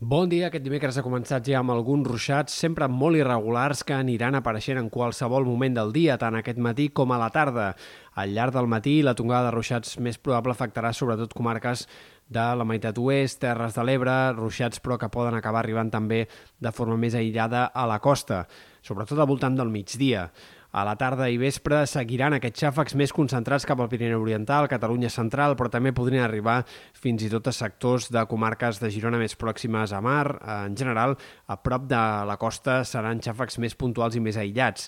Bon dia. Aquest dimecres ha començat ja amb alguns ruixats, sempre molt irregulars, que aniran apareixent en qualsevol moment del dia, tant aquest matí com a la tarda. Al llarg del matí, la tongada de ruixats més probable afectarà sobretot comarques de la meitat oest, Terres de l'Ebre, ruixats però que poden acabar arribant també de forma més aïllada a la costa, sobretot al voltant del migdia. A la tarda i vespre seguiran aquests xàfecs més concentrats cap al Pirineu Oriental, Catalunya Central, però també podrien arribar fins i tot a sectors de comarques de Girona més pròximes a mar. En general, a prop de la costa seran xàfecs més puntuals i més aïllats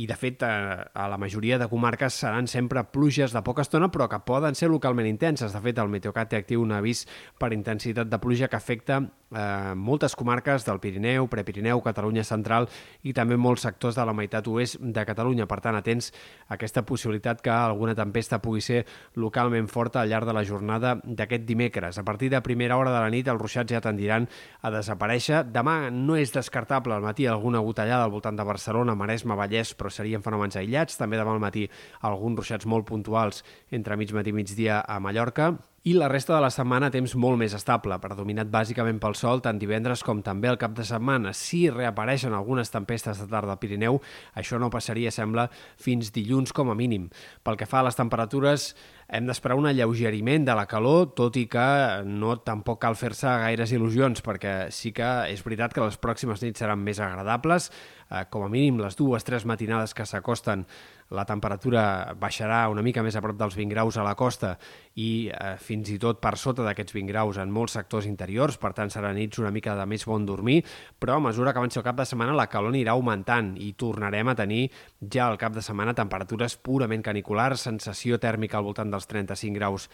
i de fet a la majoria de comarques seran sempre pluges de poca estona però que poden ser localment intenses. De fet, el Meteocat té actiu un avís per intensitat de pluja que afecta eh, moltes comarques del Pirineu, Prepirineu, Catalunya Central i també molts sectors de la meitat oest de Catalunya. Per tant, atents a aquesta possibilitat que alguna tempesta pugui ser localment forta al llarg de la jornada d'aquest dimecres. A partir de primera hora de la nit els ruixats ja tendiran a desaparèixer. Demà no és descartable al matí alguna gotellada al voltant de Barcelona, Maresme, Vallès, però serien fenòmens aïllats. També demà al matí alguns ruixats molt puntuals entre mig matí i migdia a Mallorca i la resta de la setmana temps molt més estable, predominat bàsicament pel sol tant divendres com també el cap de setmana. Si reapareixen algunes tempestes de tarda al Pirineu, això no passaria, sembla, fins dilluns com a mínim. Pel que fa a les temperatures, hem d'esperar un alleugeriment de la calor, tot i que no tampoc cal fer-se gaires il·lusions, perquè sí que és veritat que les pròximes nits seran més agradables, eh, com a mínim les dues, tres matinades que s'acosten la temperatura baixarà una mica més a prop dels 20 graus a la costa i eh, fins i tot per sota d'aquests 20 graus en molts sectors interiors, per tant seran nits una mica de més bon dormir, però a mesura que avanci el cap de setmana la calor anirà augmentant i tornarem a tenir ja al cap de setmana temperatures purament caniculars, sensació tèrmica al voltant dels 35 graus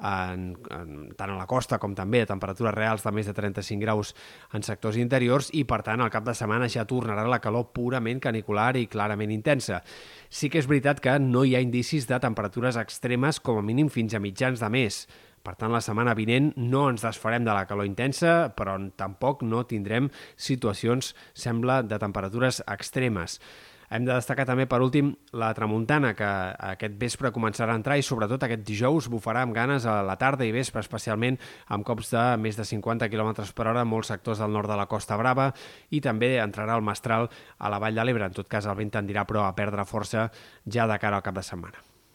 en, en, tant a la costa com també a temperatures reals de més de 35 graus en sectors interiors i, per tant, al cap de setmana ja tornarà la calor purament canicular i clarament intensa. Sí que és veritat que no hi ha indicis de temperatures extremes com a mínim fins a mitjans de mes. Per tant, la setmana vinent no ens desfarem de la calor intensa, però tampoc no tindrem situacions, sembla, de temperatures extremes. Hem de destacar també, per últim, la tramuntana, que aquest vespre començarà a entrar i sobretot aquest dijous bufarà amb ganes a la tarda i vespre, especialment amb cops de més de 50 km per hora en molts sectors del nord de la Costa Brava i també entrarà el mestral a la Vall de l'Ebre. En tot cas, el vent tendirà però a perdre força ja de cara al cap de setmana.